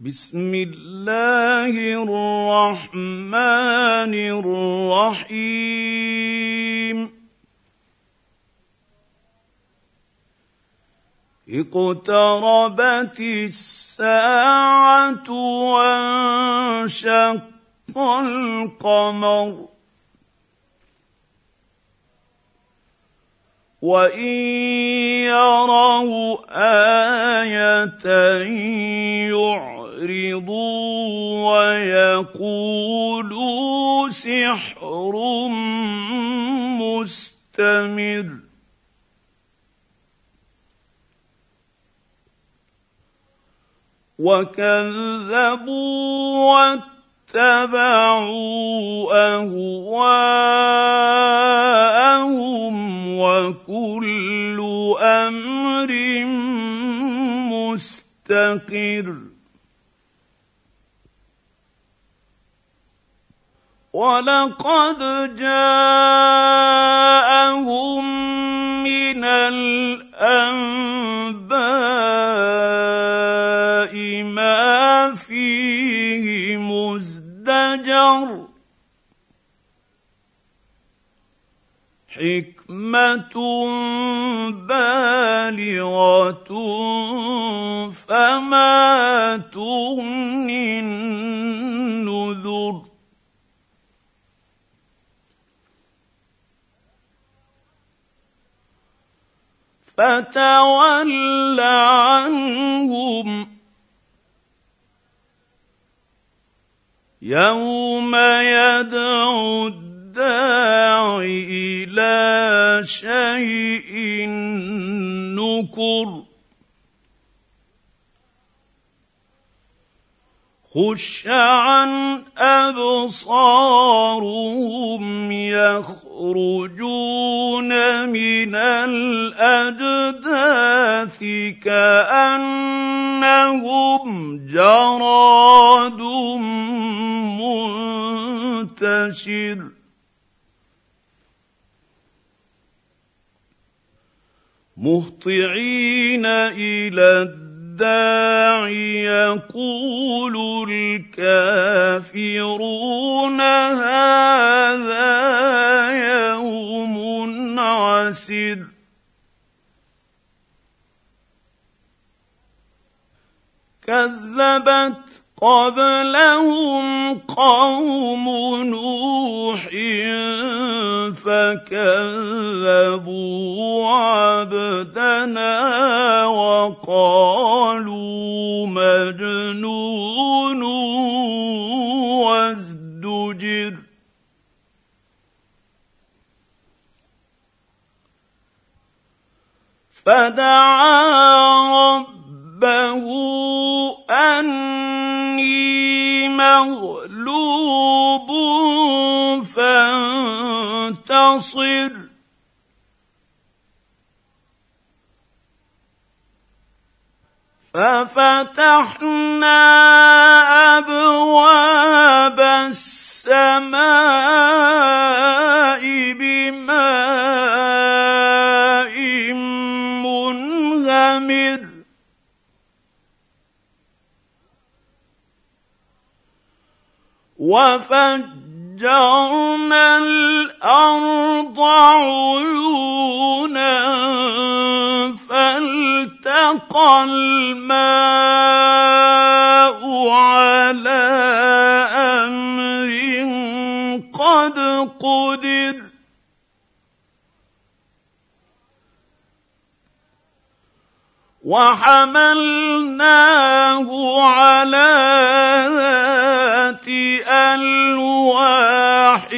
بسم الله الرحمن الرحيم. اقتربت الساعة وانشق القمر. وإن يروا آية يعرضوا ويقولوا سحر مستمر وكذبوا واتبعوا اهواءهم وكل أمر مستقر ولقد جاءهم من الأنباء ما فيه مزدجر. حكمة بالغة فما تغني النذر فتول عنهم. يوم يدعو الداع إلى شيء نكر. خش عن الكافرون هذا يوم عسر. كذبت قبلهم قوم نوح فكذبوا عبدنا وقالوا مجنون وازدجر فدعا ربه أني مغلوب فانتصر. ففتحنا أبواب السماء بماء منهمر. وفجرنا الأرض عيونا فالتقى الماء. وحملناه على ذات ألواح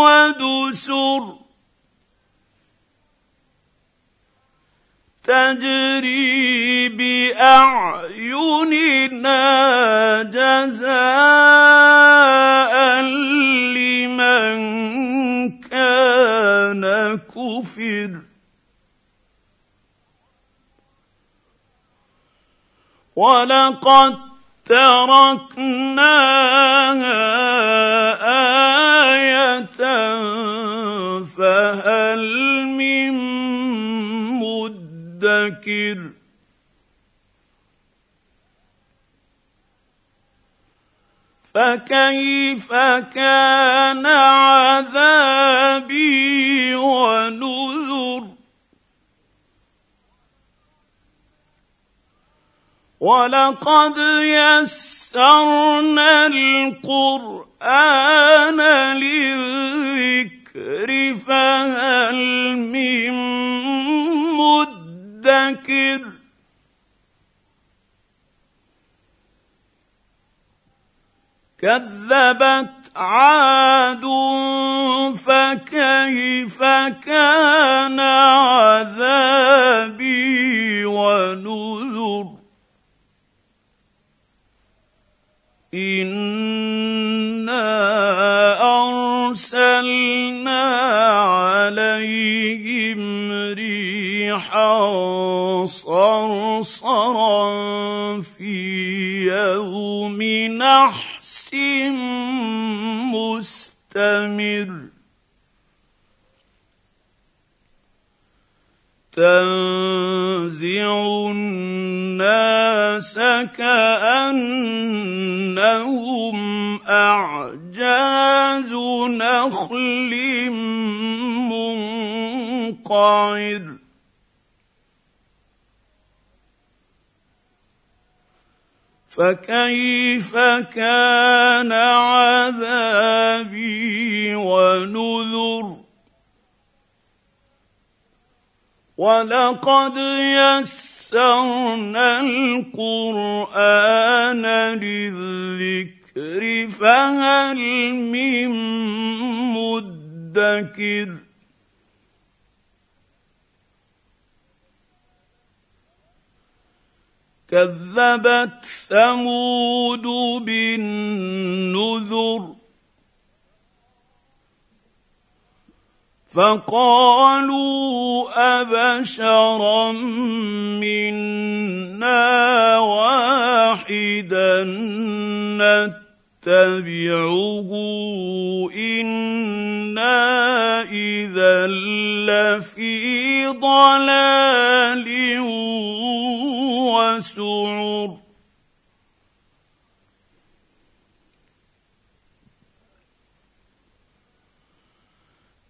ودسر. تجري بأعيننا جزاء لمن كان كفر. ولقد تركناها إيه فهل من مدكر فكيف كان عذابي ونذر ولقد يسرنا القران للذكر فهل من مدكر كذبت عاد فكيف كان عذابي تنزع الناس كأنهم أعجاز نخل منقعر. فكيف كان عذابي ونذر ولقد يسرنا القران للذكر فهل من مدكر كذبت ثمود بالنذر فقالوا أبشرا منا واحدا نتبعه إنا إذا لفي ضلال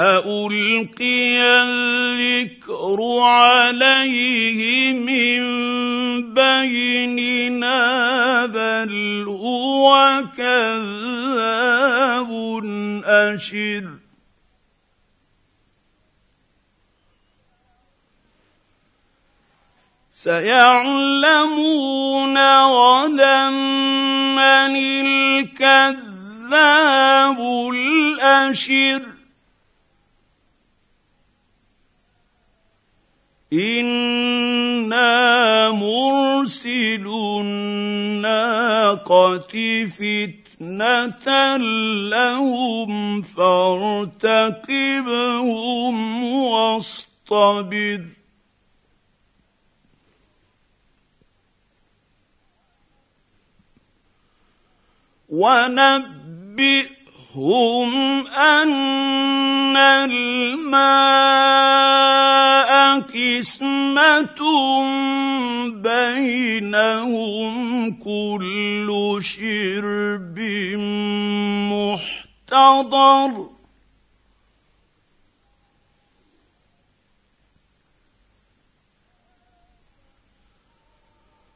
ألقي الذكر عليه من بيننا بل هو كذاب أشر سيعلمون غدا من الكذاب الاشر أنا مرسل الناقه فتنه لهم فارتقبهم واصطبر ونبئهم ان الماء قسمه بينهم كل شرب محتضر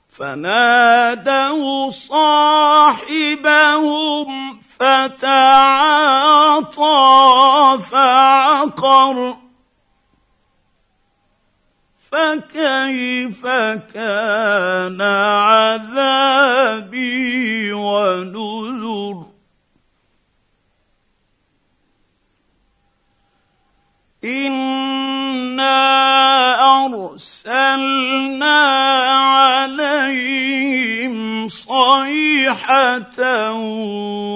فنادوا صاحبهم فتعاطى فعقر فكيف كان عذابي ونذر إنا ارسلنا صيحه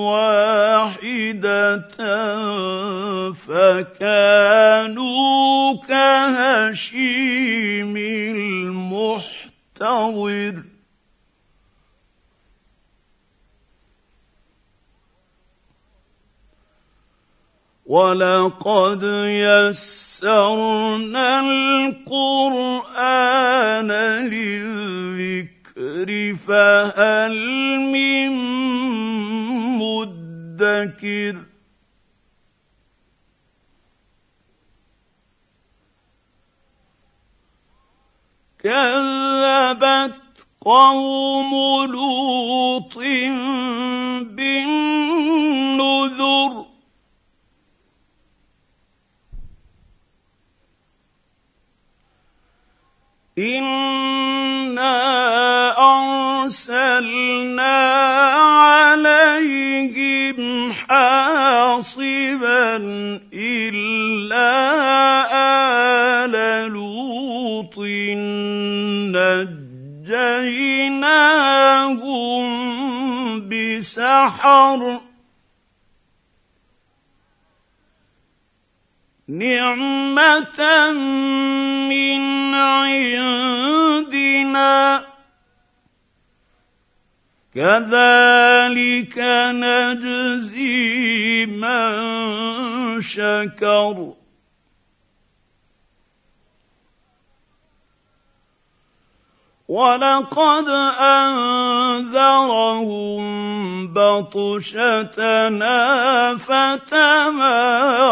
واحدة فكانوا كهشيم المحتضر ولقد يسرنا القران للذكر الذكر فهل من مدكر كذبت قوم لوط بالنذر أنا ارسلنا عليهم حاصبا إلا آل لوط نجيناهم بسحر. نعمة من عندنا كذلك نجزي من شكر. ولقد أنذرهم بطشتنا فتماروا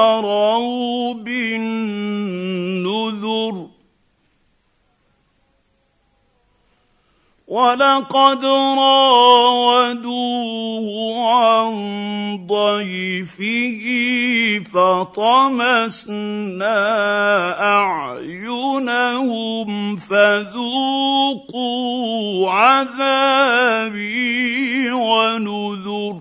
ولقد راودوه عن ضيفه فطمسنا أعينهم فذوقوا عذابي ونذر.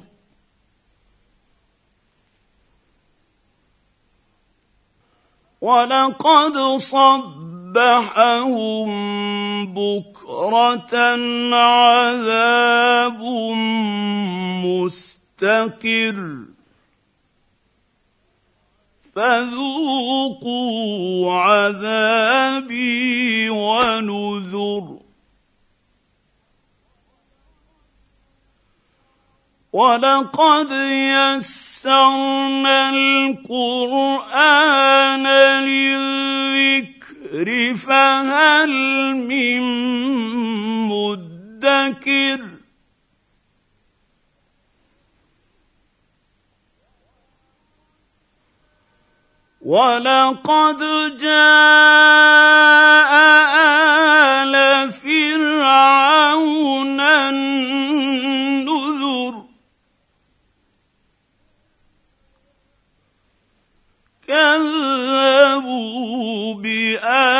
ولقد صبحهم بكره عذاب مستقر فذوقوا عذابي ونذر ولقد يسرنا القران للذكر فهل من مدكر. ولقد جاء ال فرعون النذر. كذبوا باياتنا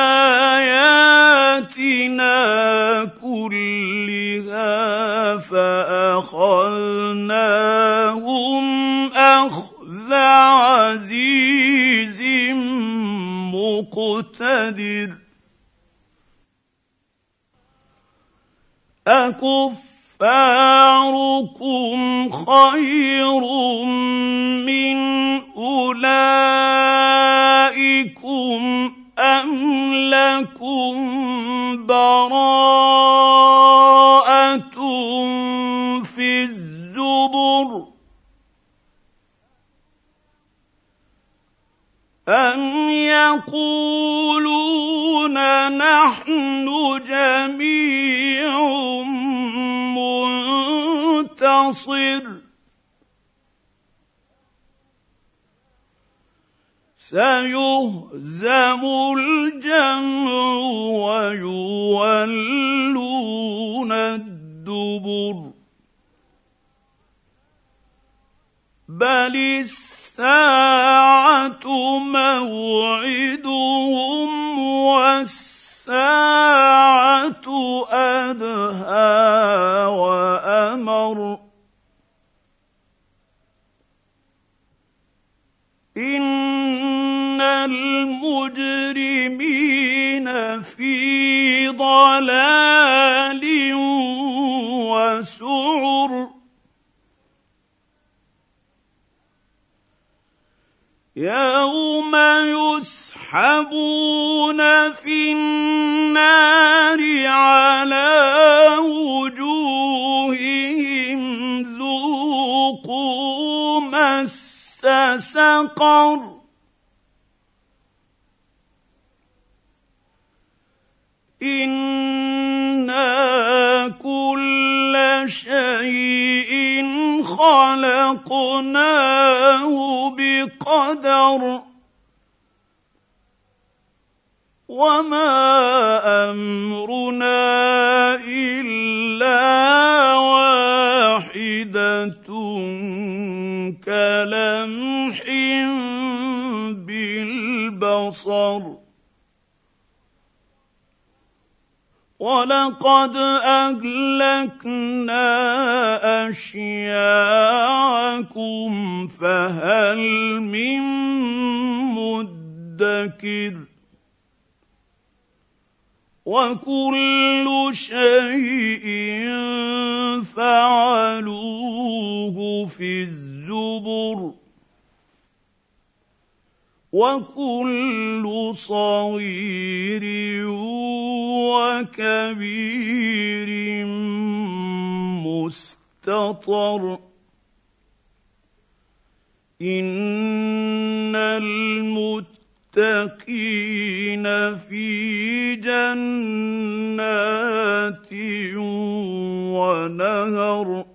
أكفاركم خير من أولئكم أم لكم براءة في الزبر أم يقولون نحن جميع منتصر سيهزم الجمع ويولون الدبر. بل الساعة موعدهم والساعة أدهى وامر ان المجرمين في ضلال وسعر يوم يسحبون في النار على وجوههم سقر. أنا كل شيء خلق خلقناه ولقد أهلكنا أشياعكم فهل من مدكر؟ وكل شيء فعلوه في الزبر. وكل صغير وكبير مستطر. إن المتقين في جنات ونهر.